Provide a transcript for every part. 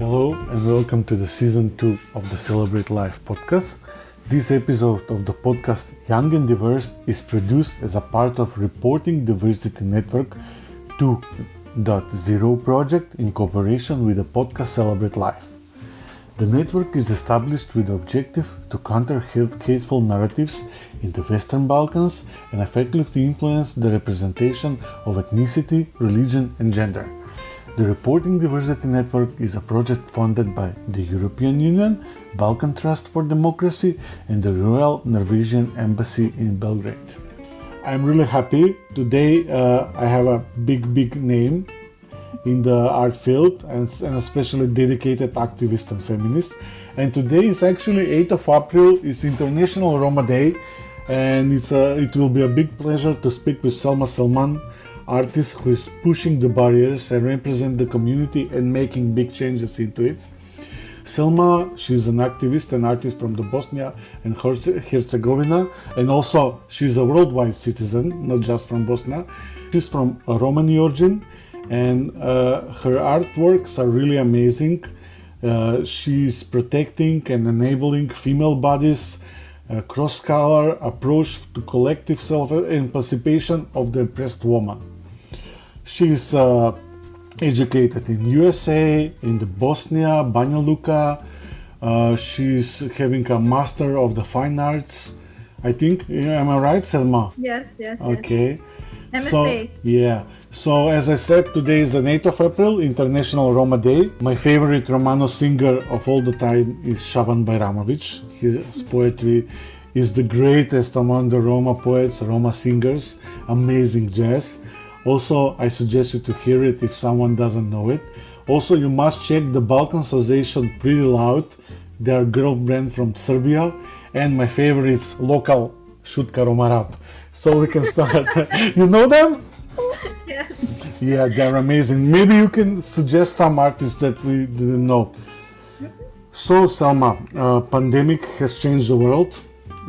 Hello and welcome to the season 2 of the Celebrate Life podcast. This episode of the podcast Young and Diverse is produced as a part of Reporting Diversity Network 2.0 project in cooperation with the podcast Celebrate Life. The network is established with the objective to counter hateful narratives in the Western Balkans and effectively influence the representation of ethnicity, religion, and gender. The Reporting Diversity Network is a project funded by the European Union, Balkan Trust for Democracy, and the Royal Norwegian Embassy in Belgrade. I'm really happy. Today uh, I have a big, big name in the art field and, and especially dedicated activist and feminist. And today is actually 8th of April, it's International Roma Day, and it's a, it will be a big pleasure to speak with Selma Selman, artist who is pushing the barriers and represent the community and making big changes into it. Selma, she's an activist and artist from the Bosnia and Herzegovina, and also she's a worldwide citizen, not just from Bosnia. She's from a Romani origin, and uh, her artworks are really amazing. Uh, she's protecting and enabling female bodies, a cross-color approach to collective self-emancipation of the oppressed woman. She's uh, educated in USA, in the Bosnia, Banja Luka. Uh, she's having a master of the fine arts. I think, am I right, Selma? Yes, yes. Okay. Yes. So, yeah. So, as I said, today is the 8th of April, International Roma Day. My favorite Romano singer of all the time is Shaban Bajramovic. His poetry is the greatest among the Roma poets, Roma singers, amazing jazz. Also, I suggest you to hear it if someone doesn't know it. Also, you must check the Balkan Pretty Loud. They are girl band from Serbia. And my favorite is local Shutka Romarap. So we can start. you know them? Yes. Yeah, they're amazing. Maybe you can suggest some artists that we didn't know. So, Selma, uh, pandemic has changed the world.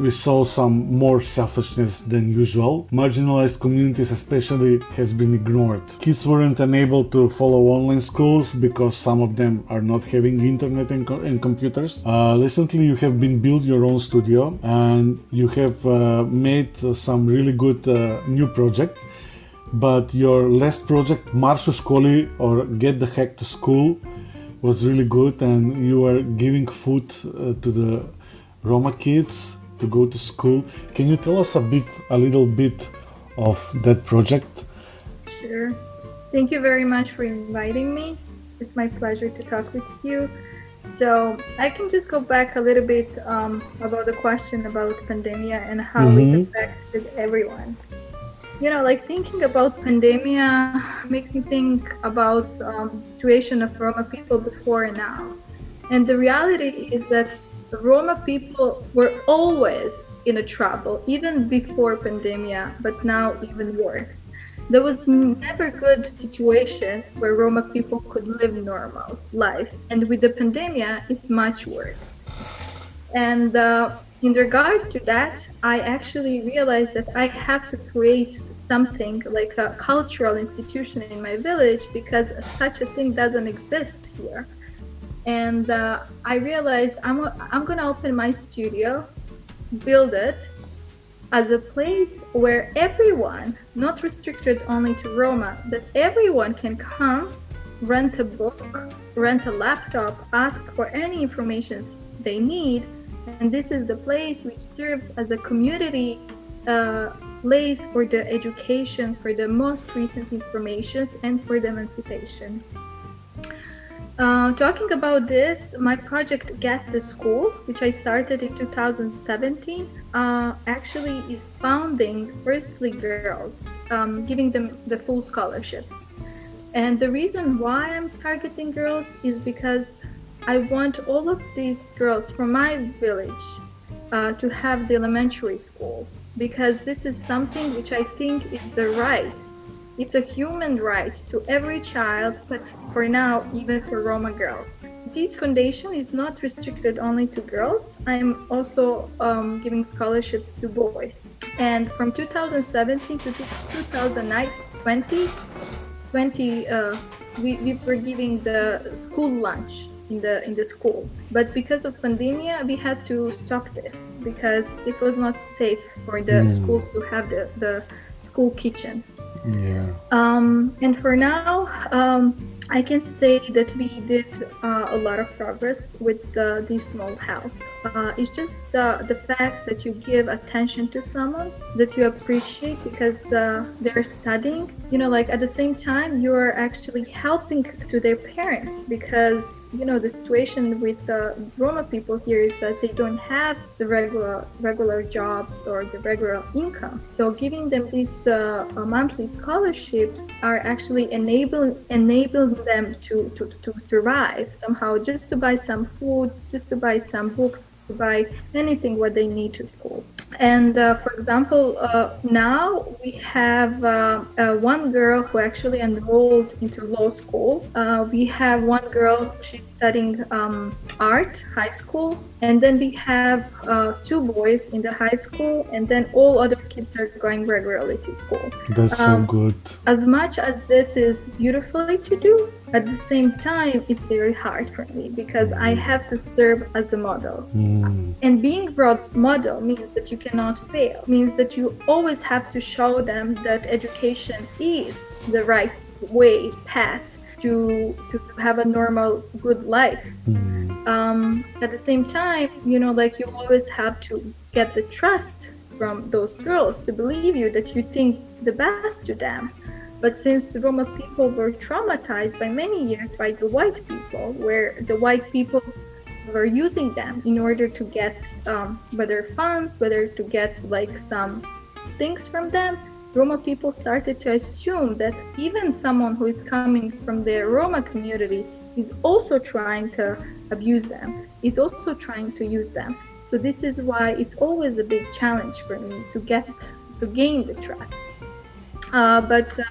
We saw some more selfishness than usual. Marginalized communities, especially, has been ignored. Kids weren't unable to follow online schools because some of them are not having internet and, co- and computers. Uh, recently, you have been built your own studio and you have uh, made some really good uh, new project but your last project Marshu Skoli or Get the Heck to School was really good and you are giving food uh, to the Roma kids to go to school. Can you tell us a bit a little bit of that project? Sure. Thank you very much for inviting me. It's my pleasure to talk with you. So I can just go back a little bit um, about the question about pandemia and how Mhm. it affected everyone. You know, like thinking about pandemia makes me think about um, the situation of Roma people before and now. And the reality is that Roma people were always in a trouble, even before pandemia, but now even worse. There was never good situation where Roma people could live normal life, and with the pandemia, it's much worse. And uh, in regard to that, I actually realized that I have to create something like a cultural institution in my village because such a thing doesn't exist here. And uh, I realized I'm, I'm gonna open my studio, build it as a place where everyone, not restricted only to Roma, that everyone can come, rent a book, rent a laptop, ask for any information they need, and this is the place which serves as a community uh, place for the education, for the most recent informations, and for the emancipation. Uh, talking about this, my project Get the School, which I started in 2017, uh, actually is founding firstly girls, um, giving them the full scholarships. And the reason why I'm targeting girls is because I want all of these girls from my village uh, to have the elementary school because this is something which I think is the right. It's a human right to every child, but for now, even for Roma girls. This foundation is not restricted only to girls. I'm also um, giving scholarships to boys. And from 2017 to 2020, 20, uh, we, we were giving the school lunch in the in the school. But because of pandemia, we had to stop this because it was not safe for the Mm. schools to have the, the school kitchen. Yeah. Um, and for now, um, I can say that we did uh, a lot of progress with uh, this small help. Uh, it's just uh, the fact that you give attention to someone that you appreciate because uh, they're studying. You know, like at the same time, you are actually helping to their parents because you know the situation with uh, Roma people here is that they don't have the regular regular jobs or the regular income. So giving them these uh, uh, monthly scholarships are actually enabling enabling them to, to, to survive somehow just to buy some food, just to buy some books, to buy anything what they need to school. And uh, for example, uh, now we have uh, uh, one girl who actually enrolled into law school. Uh, we have one girl, she's studying um, art, high school. And then we have uh, two boys in the high school, and then all other kids are going regularly to school. That's so Um, good. As much as this is beautifully to do, at the same time, it's very hard for me because I have to serve as a model. Mm. And being role model means that you cannot fail, means that you always have to show them that education is the right way, path to, to have a normal, good life. Mm. Um, at the same time, you know, like you always have to get the trust from those girls to believe you that you think the best to them. But since the Roma people were traumatized by many years by the white people, where the white people were using them in order to get um, whether funds, whether to get like some things from them, Roma people started to assume that even someone who is coming from the Roma community is also trying to abuse them, is also trying to use them. So this is why it's always a big challenge for me to get to gain the trust. Uh, but uh,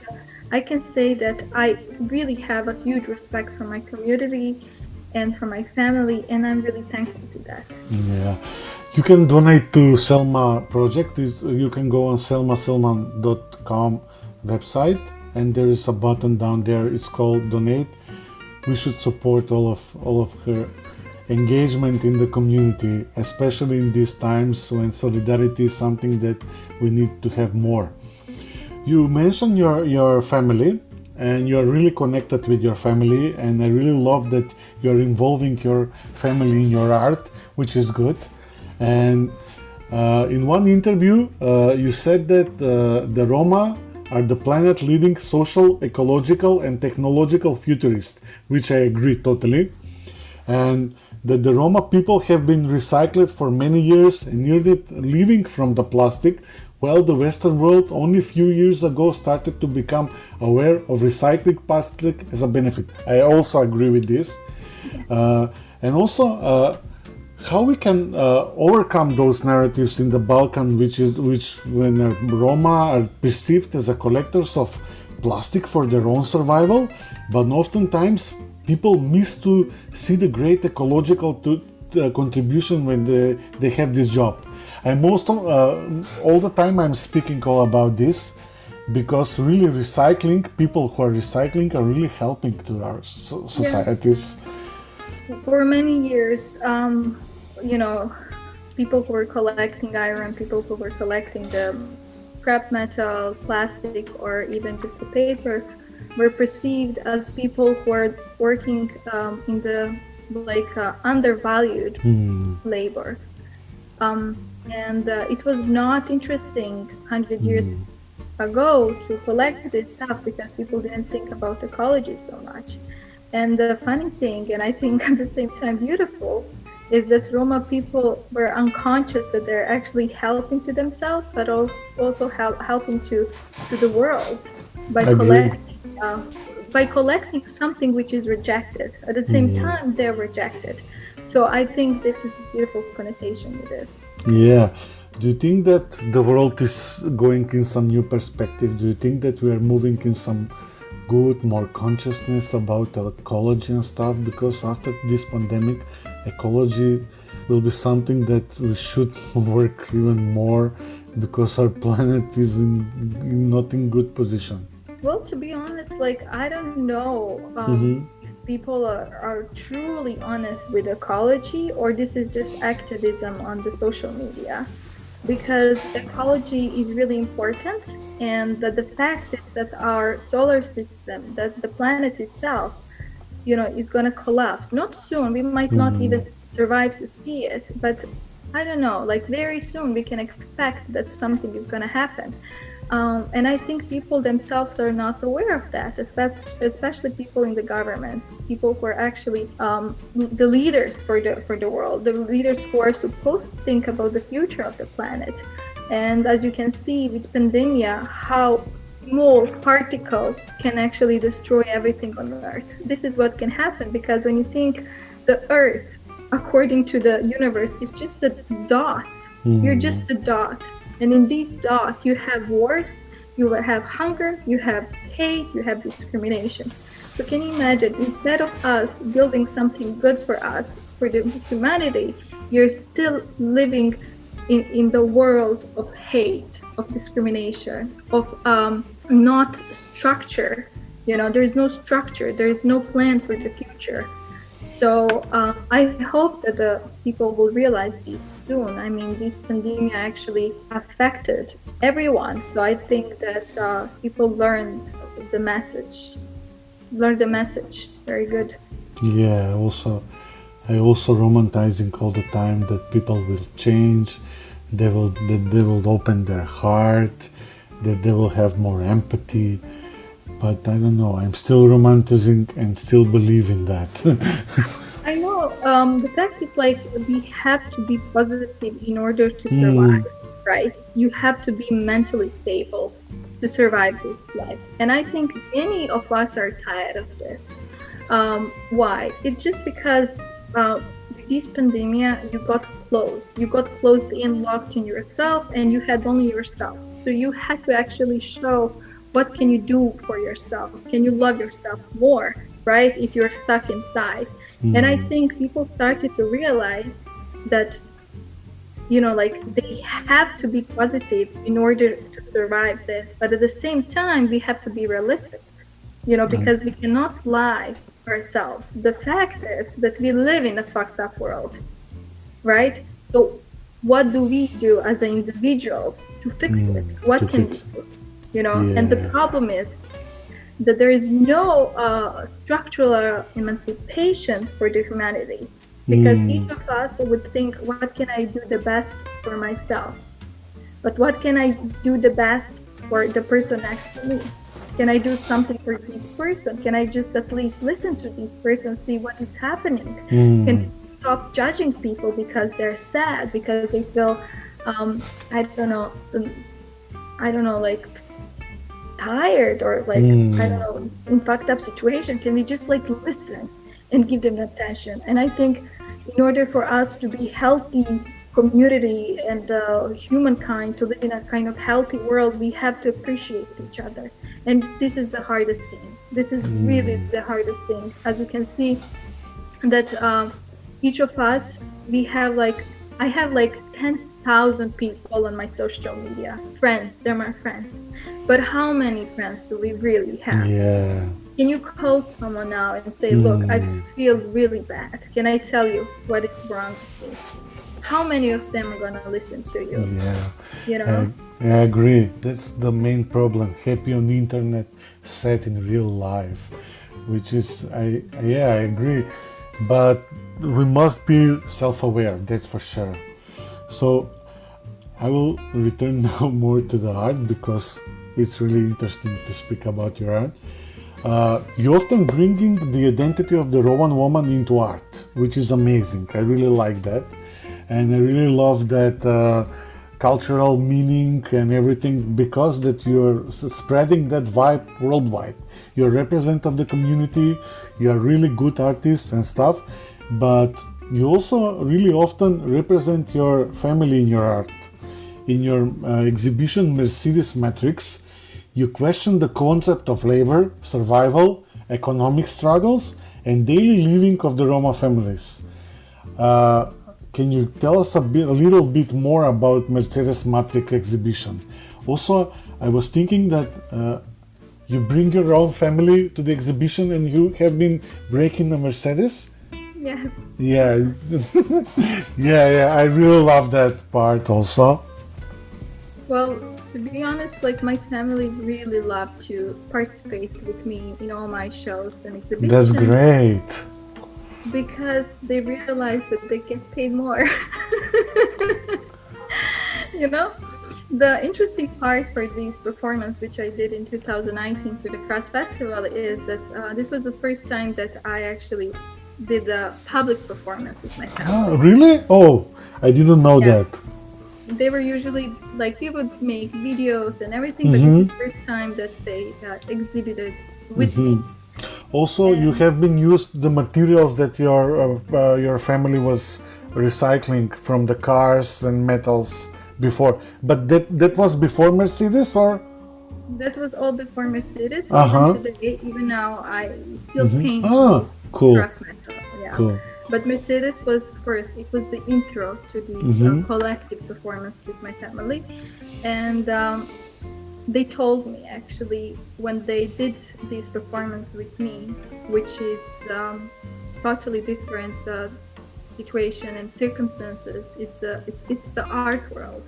I can say that I really have a huge respect for my community and for my family, and I'm really thankful to that. Yeah. You can donate to Selma project. You can go on selmaselman.com website and there is a button down there. It's called donate. We should support all of all of her engagement in the community, especially in these times when solidarity is something that we need to have more. You mentioned your your family and you are really connected with your family and I really love that you're involving your family in your art, which is good. And uh, in one interview, uh, you said that uh, the Roma are the planet leading social, ecological, and technological futurists, which I agree totally. And that the Roma people have been recycled for many years and nearly living from the plastic, while the Western world only a few years ago started to become aware of recycling plastic as a benefit. I also agree with this. Uh, and also, uh, how we can uh, overcome those narratives in the Balkan, which is which when Roma are perceived as a collectors of plastic for their own survival, but oftentimes people miss to see the great ecological to, uh, contribution when they, they have this job. And most of, uh, all the time I'm speaking all about this because really recycling people who are recycling are really helping to our so- societies. For many years, um, you know, people who were collecting iron, people who were collecting the scrap metal, plastic, or even just the paper, were perceived as people who are working um, in the like uh, undervalued Hmm. labor. Um, and uh, it was not interesting 100 years ago to collect this stuff because people didn't think about ecology so much. And the funny thing, and I think at the same time beautiful, is that Roma people were unconscious that they're actually helping to themselves, but also hel- helping to to the world by collecting uh, by collecting something which is rejected. At the same Mm. time, they're rejected. So I think this is the beautiful connotation with it. Yeah. Do you think that the world is going in some new perspective? Do you think that we are moving in some good, more consciousness about ecology and stuff? Because after this pandemic, ecology will be something that we should work even more because our planet is in, in not in good position. Well, to be honest, like I don't know um, Mhm. People are, are truly honest with ecology or this is just activism on the social media? Because ecology is really important and that the fact is that our solar system that the planet itself you know is going to collapse. Not soon we might not Mhm. even survive to see it but i don't know like very soon we can expect that something is going to happen. Um, and i think people themselves are not aware of that especially, especially people in the government people who are actually um, the leaders for the for the world the leaders who are supposed to think about the future of the planet and as you can see with pandemia, how small particle can actually destroy everything on Earth. This is what can happen because when you think the Earth, according to the universe, is just a dot. You're Mm. just a dot. And in this dot, you have wars, you have hunger, you have hate, you have discrimination. So can you imagine, instead of us building something good for us, for the humanity, you're still living in, in the world of hate, of discrimination, of um, not structure. You know, there is no structure, there is no plan for the future. So um, I hope that the people will realize this soon. I mean, this pandemic actually affected everyone. So I think that uh, people learned the message, learned the message. Very good. Yeah, also, I also romanticizing all the time that people will change, they will that they will open their heart, that they will have more empathy. But I don't know. I'm still romanticizing and still believe in that. I know. Um, the fact is, like, we have to be positive in order to survive, right? You have to be mentally stable to survive this life. And I think many of us are tired of this. Um, why? It's just because uh, with this pandemic, you got closed. You got closed in, locked in yourself, and you had only yourself. So you had to actually show what can you do for yourself. Can you love yourself more, right? If you're stuck inside. And I think people started to realize that, you know, like they have to be positive in order survive this. But at the same time, we have to be realistic, you know, because we cannot lie ourselves. The fact is that we live in a fucked up world, right? So, what do we do as individuals to fix Mm, it? What can fix we do? You know, and the problem is that there is no uh, structural emancipation for the humanity because Mm. each of us would think what can i do the best for myself but what can i do the best for the person next to me? Can i do something for this person? Can i just at least listen to this person see what is happening? Mm. can stop judging people because they're sad because they feel um, i don't know um, i don't know like tired or like Mm. i don't know in fucked up situation? Can we just like listen and give them attention? And i think in order for us to be healthy community and uh, humankind to live in a kind of healthy world we have to appreciate each other. And this is the hardest thing. This is really the hardest thing. As you can see that um, each of us we have like i have like 10,000 people on my social media. Friends they're my friends. But how many friends do we really have? Yeah. can you call someone now and say look i Mm. feel really bad. Can i tell you what is wrong with me how many of them are to listen to you Yeah. you know I, I agree. That's the main problem. Happy on the internet, sad in real life, which is I yeah I agree, but we must be self-aware. That's for sure. So I will return now more to the art because it's really interesting to speak about your art. Uh, you often bringing the identity of the Roman woman into art, which is amazing. I really like that, and I really love that uh, cultural meaning and everything because that you're spreading that vibe worldwide. You're a representative of the community. You are really good artists and stuff, but you also really often represent your family in your art. In your uh, exhibition Mercedes Matrix, you question the concept of labor, survival, economic struggles, and daily living of the Roma families. Uh, can you tell us a, bit, a little bit more about Mercedes Matrix exhibition? Also, I was thinking that uh, you bring your own family to the exhibition and you have been breaking a Mercedes. Yes. Yeah, yeah, yeah. I really love that part also. Well, to be honest, like my family really love to participate with me in all my shows and exhibitions. That's great. Because they realize that they get paid more. you know? The interesting part for this performance, which I did in 2019 for the Cross Festival, is that uh, this was the first time that I actually did a public performance with my family. Oh, really? Oh, I didn't know Yeah. that. They were usually like we would make videos and everything, but Mhm. this is the first time that they uh, exhibited with me. Also, you have been used the materials that your uh, uh, your family was recycling from the cars and metals before. But that that was before Mercedes, or That was all before Mercedes. Uh-huh. Even today, even now, I still paint Ah, cool. metal. Yeah. cool? But Mercedes was first. It was the intro to the Mhm. uh, collective performance with my family, and um, they told me actually when they did this performance with me, which is um, totally different uh, situation and circumstances. It's a it's, it's the art world.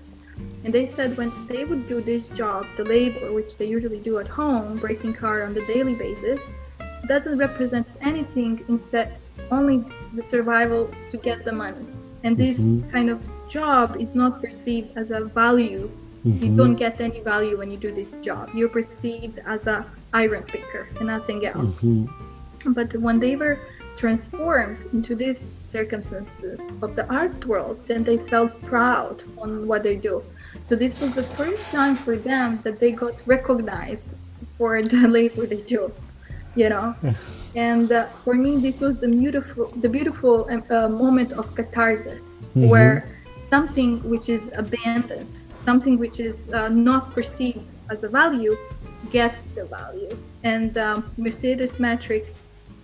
And they said when they would do this job, the labor which they usually do at home, breaking car on the daily basis, doesn't represent anything instead only the survival to get the money. And this kind of job is not perceived as a value. You don't get any value when you do this job. You're perceived as a iron picker and nothing else. But when they were transformed into these circumstances of the art world, then they felt proud on what they do. So this was the first time for them that they got recognized for the labor they do, you know. And uh, for me, this was the beautiful, the beautiful um, uh, moment of catharsis, where something which is abandoned, something which is uh, not perceived as a value, gets the value. And um, Mercedes Matrix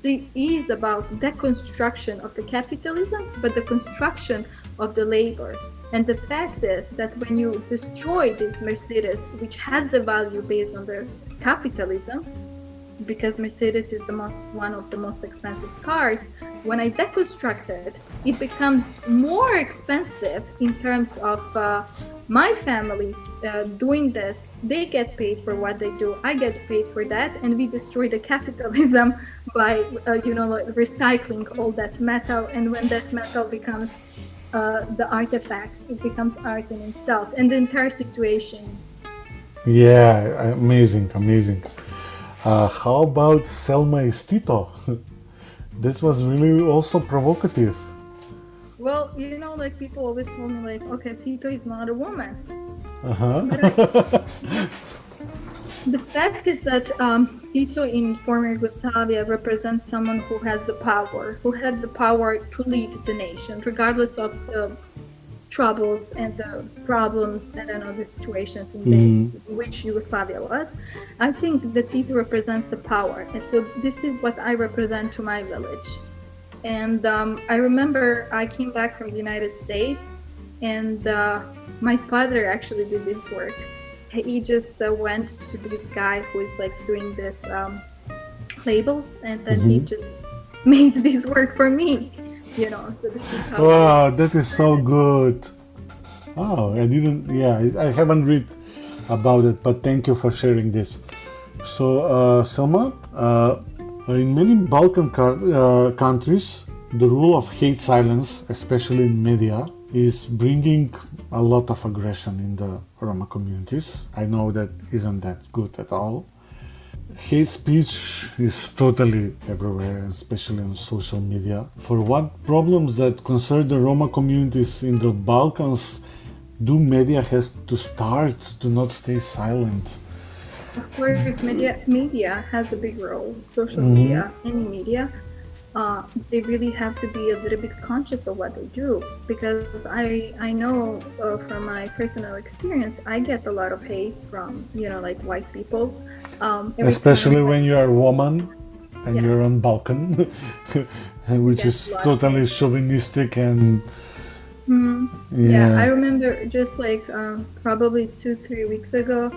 is about deconstruction of the capitalism, but the construction of the labor. And the fact is that when you destroy this Mercedes, which has the value based on the capitalism, because Mercedes is the most one of the most expensive cars, when I deconstruct it, it becomes more expensive in terms of uh, my family uh, doing this. They get paid for what they do. I get paid for that, and we destroy the capitalism by uh, you know like recycling all that metal. And when that metal becomes uh, the artifact, it becomes art in itself, and the entire situation Yeah, amazing, amazing. Uh, how about Selma is Tito? this was really also provocative. Well, you know, like people always told me, like, okay, Tito is not a woman. Uh-huh. The fact is that um, Tito in former Yugoslavia represents someone who has the power, who had the power to lead the nation, regardless of the troubles and the problems and I know the situations in the, which Yugoslavia was. I think the Tito represents the power, and so this is what I represent to my village. And um, I remember I came back from the United States, and uh, my father actually did this work. He just uh, went to this guy who is like doing this um, labels, and then he just made this work for me. You know, so this is how. Wow, that is so good. Oh, I didn't, yeah, I haven't read about it, but thank you for sharing this. So, uh, Selma, uh, in many Balkan car- uh, countries, the rule of hate silence, especially in media, is bringing a lot of aggression in the Roma communities. I know that isn't that good at all. Hate speech is totally everywhere, especially on social media. For what problems that concern the Roma communities in the Balkans do media has to start to not stay silent? Of course, media media has a big role. Social Mm-hmm. media, any media, uh, they really have to be a little bit conscious of what they do because I I know uh, from my personal experience I get a lot of hate from you know like white people, um, Especially when you are a woman and Yes. you're on Balkan, which Yes, is totally chauvinistic and Mhm. yeah. Yeah, I remember just like um, probably two, three weeks ago.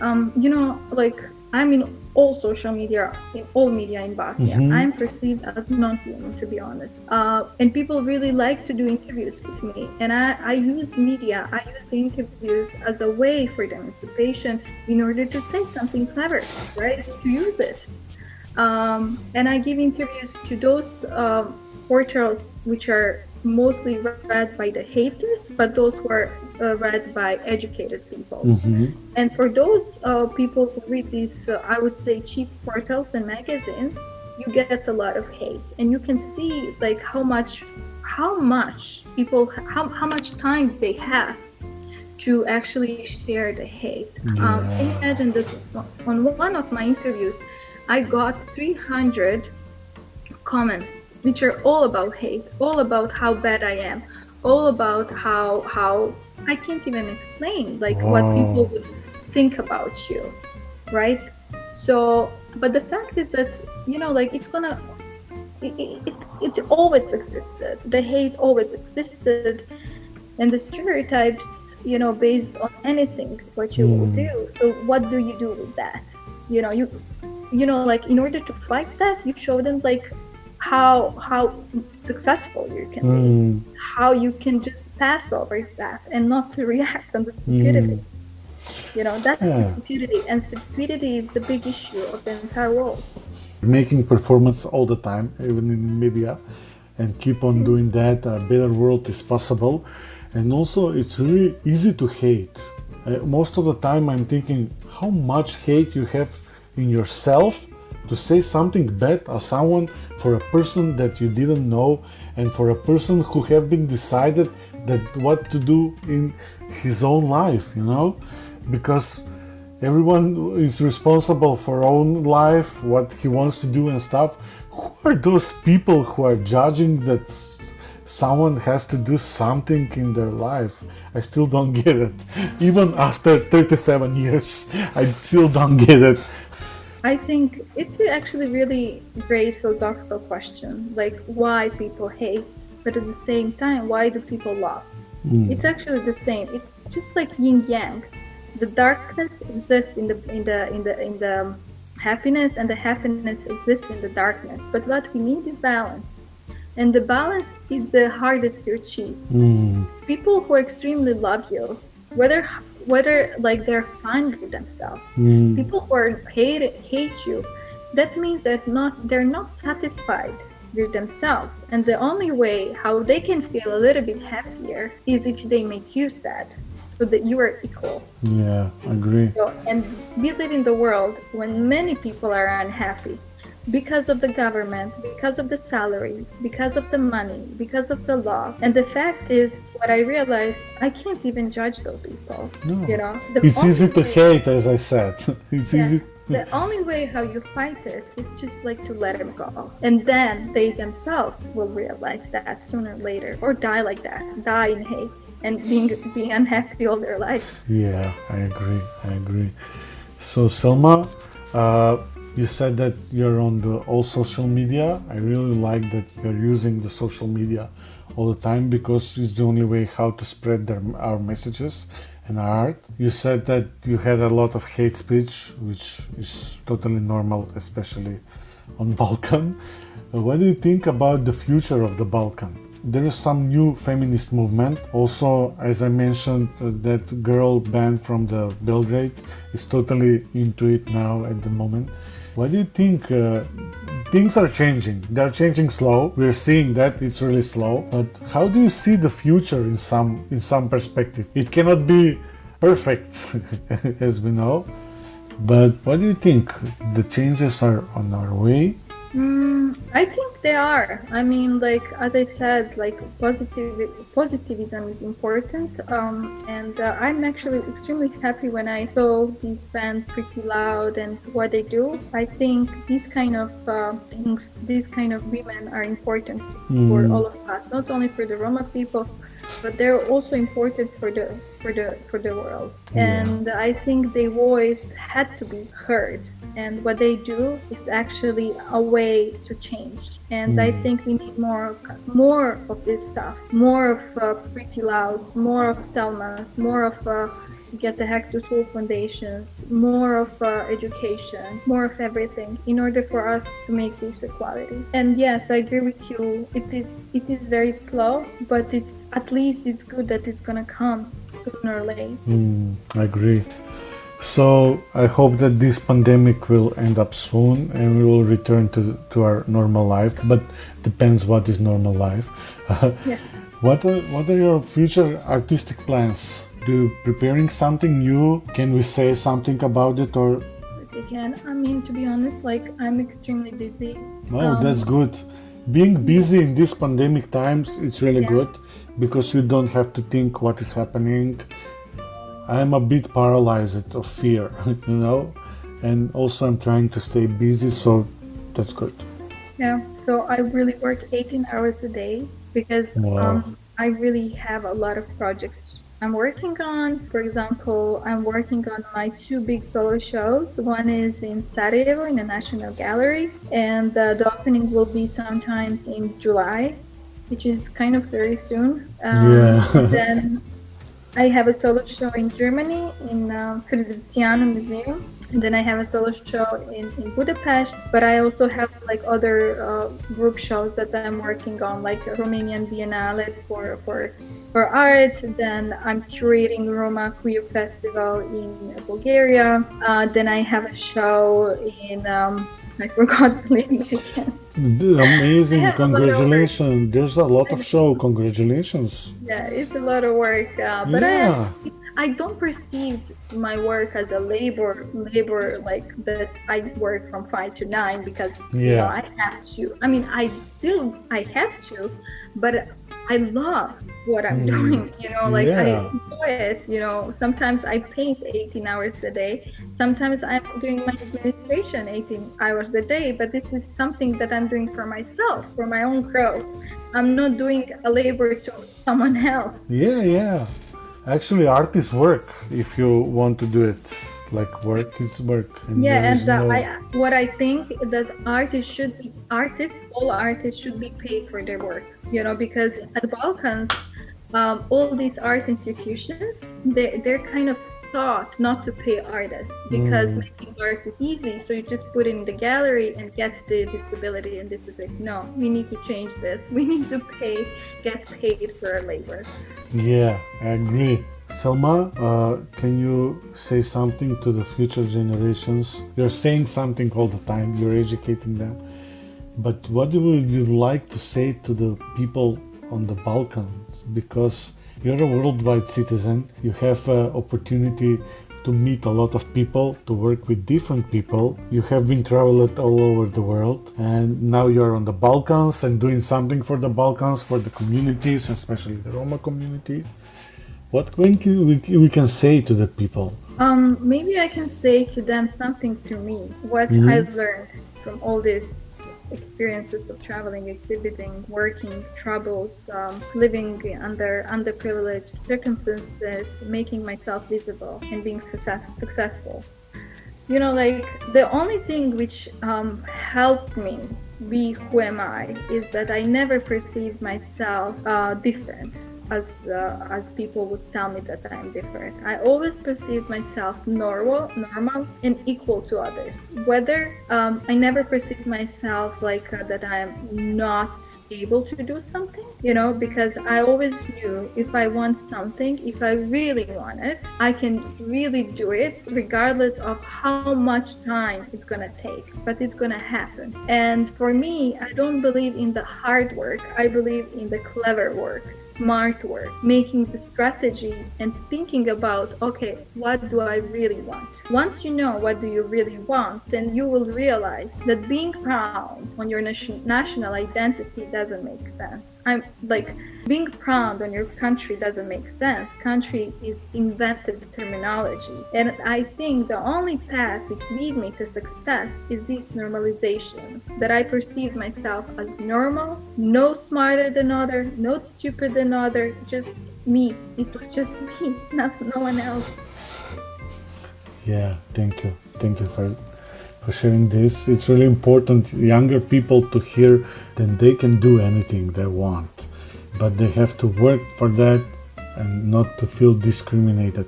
Um, you know, like I'm in all social media, in all media in Bosnia. Mhm. I'm perceived as non-human, to be honest. Uh, and people really like to do interviews with me. And I, I use media, I use the interviews as a way for the emancipation in order to say something clever, right? To use it. Um, and I give interviews to those uh, portals which are mostly read by the haters, but those who are uh, read by educated people. hmm And for those uh, people who read these, uh, I would say, cheap portals and magazines, you get a lot of hate, and you can see like how much, how much people, how, how much time they have to actually share the hate. Um, Yeah. you imagine this? On one of my interviews, I got 300 comments, which are all about hate, all about how bad I am, all about how how I can't even explain like what people would think about you, right? So, but the fact is that you know, like it's gonna. It, it, it always existed. The hate always existed, and the stereotypes, you know, based on anything what you will Mm. do. So, what do you do with that? You know, you, you know, like in order to fight that, you show them like how how successful you can be Mm, how you can just pass over that and not to react on the stupidity. You know, that's Yeah. the stupidity, and stupidity is the big issue of the entire world. making performance all the time, even in media, and keep on doing that. A better world is possible, and also it's really easy to hate. Uh, most of the time, I'm thinking how much hate you have in yourself to say something bad or someone for a person that you didn't know and for a person who have been decided that what to do in his own life you know? Because everyone is responsible for own life what he wants to do and stuff. Who are those people who are judging that someone has to do something in their life? I still don't get it. Even after 37 years i still don't get it I think it's actually really great philosophical question, like why people hate, but at the same time, why do people love? It's actually the same. It's just like yin yang. The darkness exists in the in the in the in the happiness, and the happiness exists in the darkness. But what we need is balance, and the balance is the hardest to achieve. Mm, People who extremely love you, whether whether like they're fine with themselves, mm, people who are hate hate you that means that not they're not satisfied with themselves. And the only way how they can feel a little bit happier is if they make you sad so that you are equal. Yeah agree. So and we live in the world when many people are unhappy because of the government because of the salaries because of the money because of the law and the fact is what i realized i can't even judge those people No. you know The it's easy to hate as i said it's yeah. easy The only way how you fight it is just like to let them go. And then they themselves will realize that sooner or later or die like that, die in hate and being being unhappy all their life. Yeah, I agree. I agree. So Selma, uh, you said that you're on the all social media. I really like that you're using the social media all the time because it's the only way how to spread their, our messages and our art. You said that you had a lot of hate speech, which is totally normal, especially on Balkan. What do you think about the future of the Balkan? There is some new feminist movement. Also, as I mentioned, uh, that girl band from the Belgrade is totally into it now at the moment. What do you think? Uh, things are changing. They're changing slow. We're seeing that it's really slow. But how do you see the future in some in some perspective? It cannot be perfect, as we know. But what do you think? The changes are on our way. Mm, I think they are. I mean, like as I said, like positive positivism is important, um, and uh, I'm actually extremely happy when I saw these bands pretty loud and what they do. I think these kind of uh, things, these kind of women are important for all of us, not only for the Roma people, but they're also important for the for the for the world. Yeah. And I think their voice had to be heard. And what they do is actually a way to change. And I think we need more more of this stuff, more of uh, pretty louds, more of Selmas, more of uh, get the Heck to School foundations, more of uh, education, more of everything in order for us to make this equality. And yes, I agree with you. It is it is very slow, but it's at least it's good that it's gonna come sooner or later. Mm, I agree. So I hope that this pandemic will end up soon and we will return to, to our normal life. But depends what is normal life. Yeah. what are what are your future artistic plans? Do preparing something new? Can we say something about it or? Yes, you can. I mean, to be honest, like I'm extremely busy. Oh, Um, that's good. Being busy in these pandemic times, it's really Yeah. good because you don't have to think what is happening. I'm a bit paralyzed of fear, you know, and also I'm trying to stay busy, so that's good. Yeah, so I really work 18 hours a day because Wow. um, I really have a lot of projects I'm working on. For example, I'm working on my two big solo shows. One is in Sarajevo in the National Gallery, and uh, the opening will be sometimes in July, which is kind of very soon. Um, Yeah. then I have a solo show in Germany in uh, Museum. And then I have a solo show in, in Budapest, but I also have like other uh, group shows that I'm working on, like Romanian Biennale for, for, for art. Then I'm curating Roma Queer Festival in Bulgaria. Uh, then I have a show in, um, I forgot the name again. Amazing! Have a lot of work. Congratulations! There's a lot of show. Congratulations! Yeah, it's a lot of work, uh, but Yeah. I I don't perceive my work as a labor labor like that I work from five to nine because you know Yeah. I have to. I mean I still I have to, but I love what I'm Mm. doing. You know, like I enjoy it. You know, sometimes I paint 18 hours a day. Sometimes I'm doing my administration 18 hours a day. But this is something that I'm doing for myself, for my own growth. I'm not doing a labor to someone else. Yeah, yeah. Actually, art is work if you want to do it. Like work is work. And Yeah, and uh, no- I, what I think that artists should be artists, all artists should be paid for their work. You know, because at the Balkans, um, all these art institutions, they they're kind of taught not to pay artists because Mm. making art is easy. So you just put in the gallery and get the disability and this is it. No, we need to change this. We need to pay, get paid for our labor. Yeah, I agree. Selma, uh, can you say something to the future generations? You're saying something all the time, you're educating them. But what would you like to say to the people on the Balkans? Because you're a worldwide citizen, you have uh, opportunity to meet a lot of people, to work with different people. You have been traveled all over the world, and now you're on the Balkans and doing something for the Balkans, for the communities, especially the Roma community. What can we, we can say to the people? Um, maybe I can say to them something to me, what Mhm. I've learned from all these experiences of traveling, exhibiting, working, troubles, um, living under underprivileged circumstances, making myself visible and being success- successful. You know, like the only thing which um, helped me be who am I is that I never perceived myself uh, different as uh, as people would tell me that I'm different. I always perceived myself normal, normal, and equal to others. Whether um, I never perceived myself like uh, that I'm not able to do something, you know, because I always knew if I want something, if I really want it, I can really do it, regardless of how much time it's gonna take. But it's gonna happen. And for me, I don't believe in the hard work. I believe in the clever work, smart work, making the strategy and thinking about, okay, what do I really want? Once you know what do you really want, then you will realize that being proud on your nation- national identity doesn't make sense. I'm like being proud on your country doesn't make sense. Country is invented terminology. And I think the only path which lead me to success is this normalization that I perceive myself as normal, no smarter than other, no stupid than other, just me. It was just me, not no one else. Yeah, thank you. Thank you for for sharing this. It's really important younger people to hear that they can do anything they want, but they have to work for that and not to feel discriminated.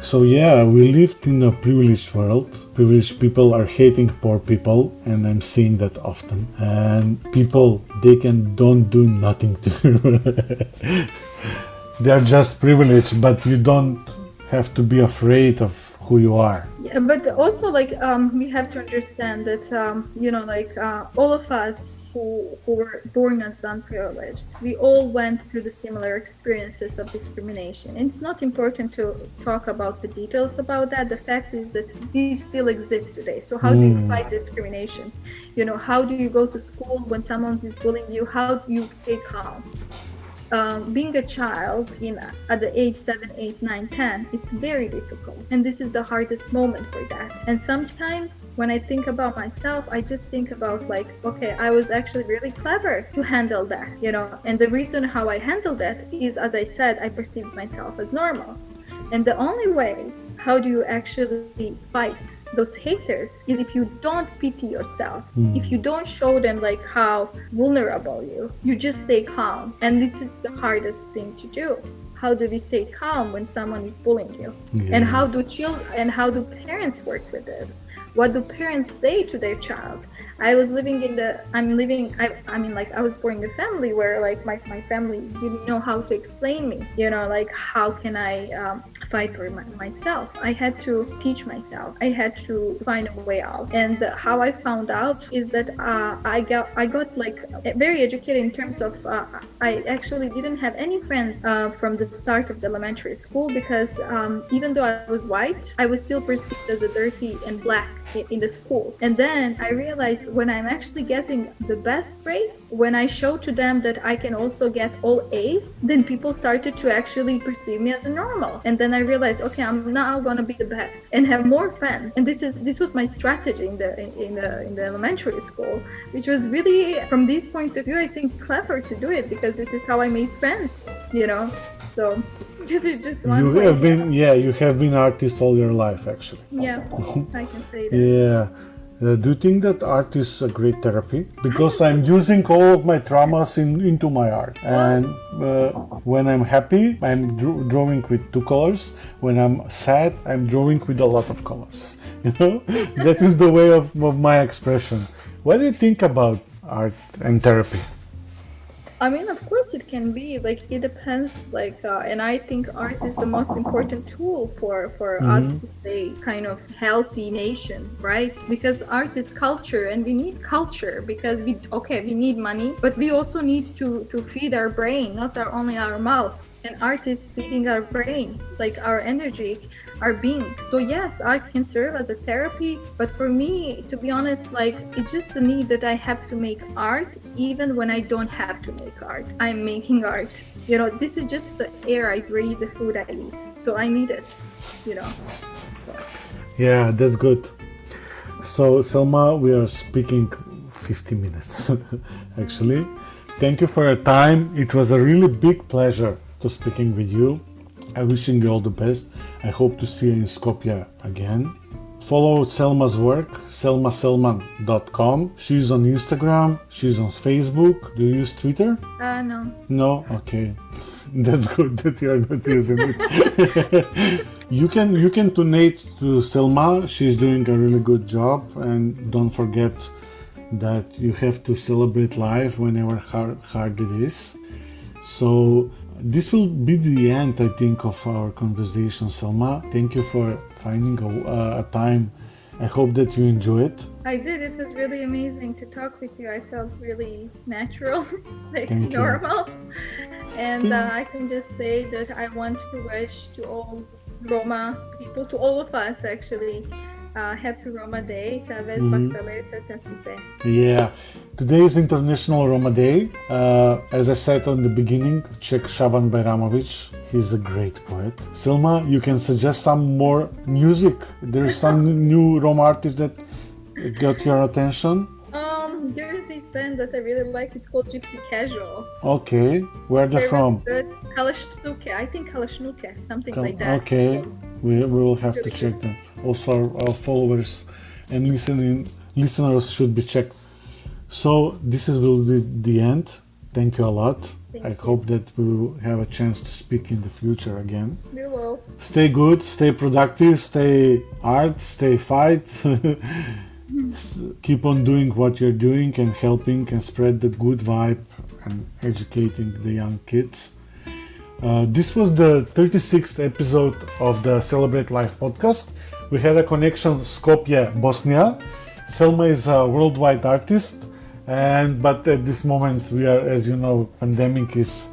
So yeah, we lived in a privileged world. Privileged people are hating poor people, and I'm seeing that often. And people, they can don't do nothing to they are just privileged, but you don't have to be afraid of who you are. Yeah, but also like um, we have to understand that um, you know like uh, all of us who, who were born as unprivileged, we all went through the similar experiences of discrimination. And it's not important to talk about the details about that. The fact is that these still exist today. So how mm. do you hmm. fight discrimination? You know, how do you go to school when someone is bullying you? How do you stay calm? Um, being a child in at the age 7 8 9 10 it's very difficult. And this is the hardest moment for that. And sometimes when i think about myself i just think about like okay i was actually really clever to handle that you know? And the reason how i handled that is as i said i perceived myself as normal. And the only way how do you actually fight those haters is if you don't pity yourself. Mm. if you don't show them like how vulnerable you you just stay calm. And this is the hardest thing to do. How do we stay calm when someone is bullying you? Yeah. and how do children and how do parents work with this? What do parents say to their child? I was living in the I'm living I, I mean like I was born in a family where like my, my family didn't know how to explain me. You know like how can I um, fight for my, myself. I had to teach myself. I had to find a way out. And how I found out is that uh, I got I got like very educated in terms of uh, I actually didn't have any friends uh, from the start of the elementary school because um, even though I was white I was still perceived as a dirty and black in, the school. And then I realized when I'm actually getting the best grades, when I show to them that I can also get all A's, then people started to actually perceive me as a normal. And then I realized, okay, I'm now gonna be the best and have more friends. And this is this was my strategy in the in the in the elementary school, which was really from this point of view, I think clever to do it because this is how I made friends, you know. So just, just you have been yeah you have been artist all your life actually yeah i can say that yeah uh, do you think that art is a great therapy? Because I'm using all of my traumas in, into my art. And uh, when I'm happy, I'm dr- drawing with two colors. When I'm sad, I'm drawing with a lot of colors. You know, that is the way of, of my expression. What do you think about art and therapy? I mean, of course, it can be like it depends. Like, uh, and I think art is the most important tool for for mm-hmm. us to stay kind of healthy nation, right? Because art is culture, and we need culture because we okay, we need money, but we also need to to feed our brain, not our, only our mouth. And art is feeding our brain, like our energy our being. So yes, art can serve as a therapy, but for me, to be honest, like it's just the need that I have to make art even when I don't have to make art. I'm making art. You know, this is just the air I breathe, the food I eat. So I need it, you know. Yeah, that's good. So Selma, we are speaking 50 minutes actually. Thank you for your time. It was a really big pleasure to speaking with you. I'm wishing you all the best. I hope to see you in Skopje again. Follow Selma's work, selmaselman.com. She's on Instagram, she's on Facebook. Do you use Twitter? Uh, no. No? Okay. That's good that you're not using it. you can you can donate to Selma. She's doing a really good job and don't forget that you have to celebrate life whenever hard, hard it is. So this will be the end, I think, of our conversation, Selma. Thank you for finding a, uh, a time. I hope that you enjoy it. I did. It was really amazing to talk with you. I felt really natural, like Thank normal. And uh, I can just say that I want to wish to all Roma people, to all of us actually, uh, happy Roma Day. Mm-hmm. Yeah, today is International Roma Day. Uh, as I said on the beginning, check Shaban Bajramovic. He's a great poet. Selma, you can suggest some more music. There's some new Roma artists that got your attention. Band that I really like. It's called Gypsy Casual. Okay, where they're from? Kalashnuke. I think Kalashnuke, something Kal- like that. Okay, we, we will have to check them also our, our followers and listening listeners should be checked. So this is will be the end. thank you a lot. Thank I you. hope that we will have a chance to speak in the future again. We will. Stay good, stay productive, stay art, stay fight. Keep on doing what you're doing and helping and spread the good vibe and educating the young kids. Uh, this was the 36th episode of the Celebrate Life podcast. We had a connection Skopje, Bosnia. Selma is a worldwide artist, and but at this moment we are, as you know, pandemic is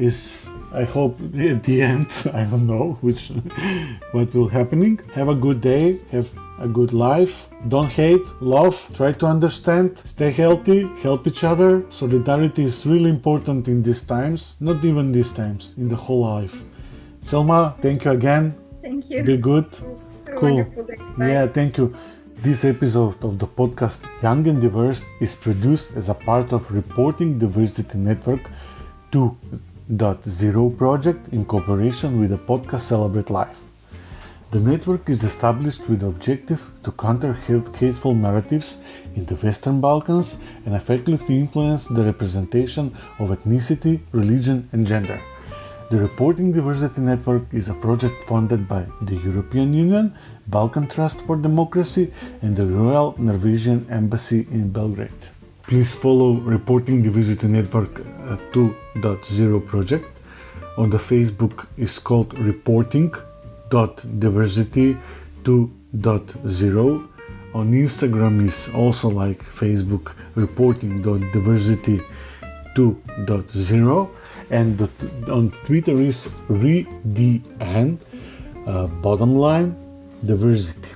is I hope at the end. I don't know which what will happening. Have a good day. Have a good life. Don't hate. Love. Try to understand. Stay healthy. Help each other. Solidarity is really important in these times. Not even these times. In the whole life. Selma, thank you again. Thank you. Be good. Cool. wonderful day. Bye. Yeah, thank you. This episode of the podcast Young and Diverse is produced as a part of Reporting Diversity Network 2.0 project in cooperation with the podcast Celebrate Life. The network is established with the objective to counter hateful narratives in the Western Balkans and effectively influence the representation of ethnicity, religion, and gender. The Reporting Diversity Network is a project funded by the European Union, Balkan Trust for Democracy, and the Royal Norwegian Embassy in Belgrade. Please follow Reporting Diversity Network uh, 2.0 project. On the Facebook is called Reporting.Diversity 2.0. On Instagram is also like Facebook Reporting.Diversity 2.0 and on Twitter is ReDN, uh, bottom line diversity.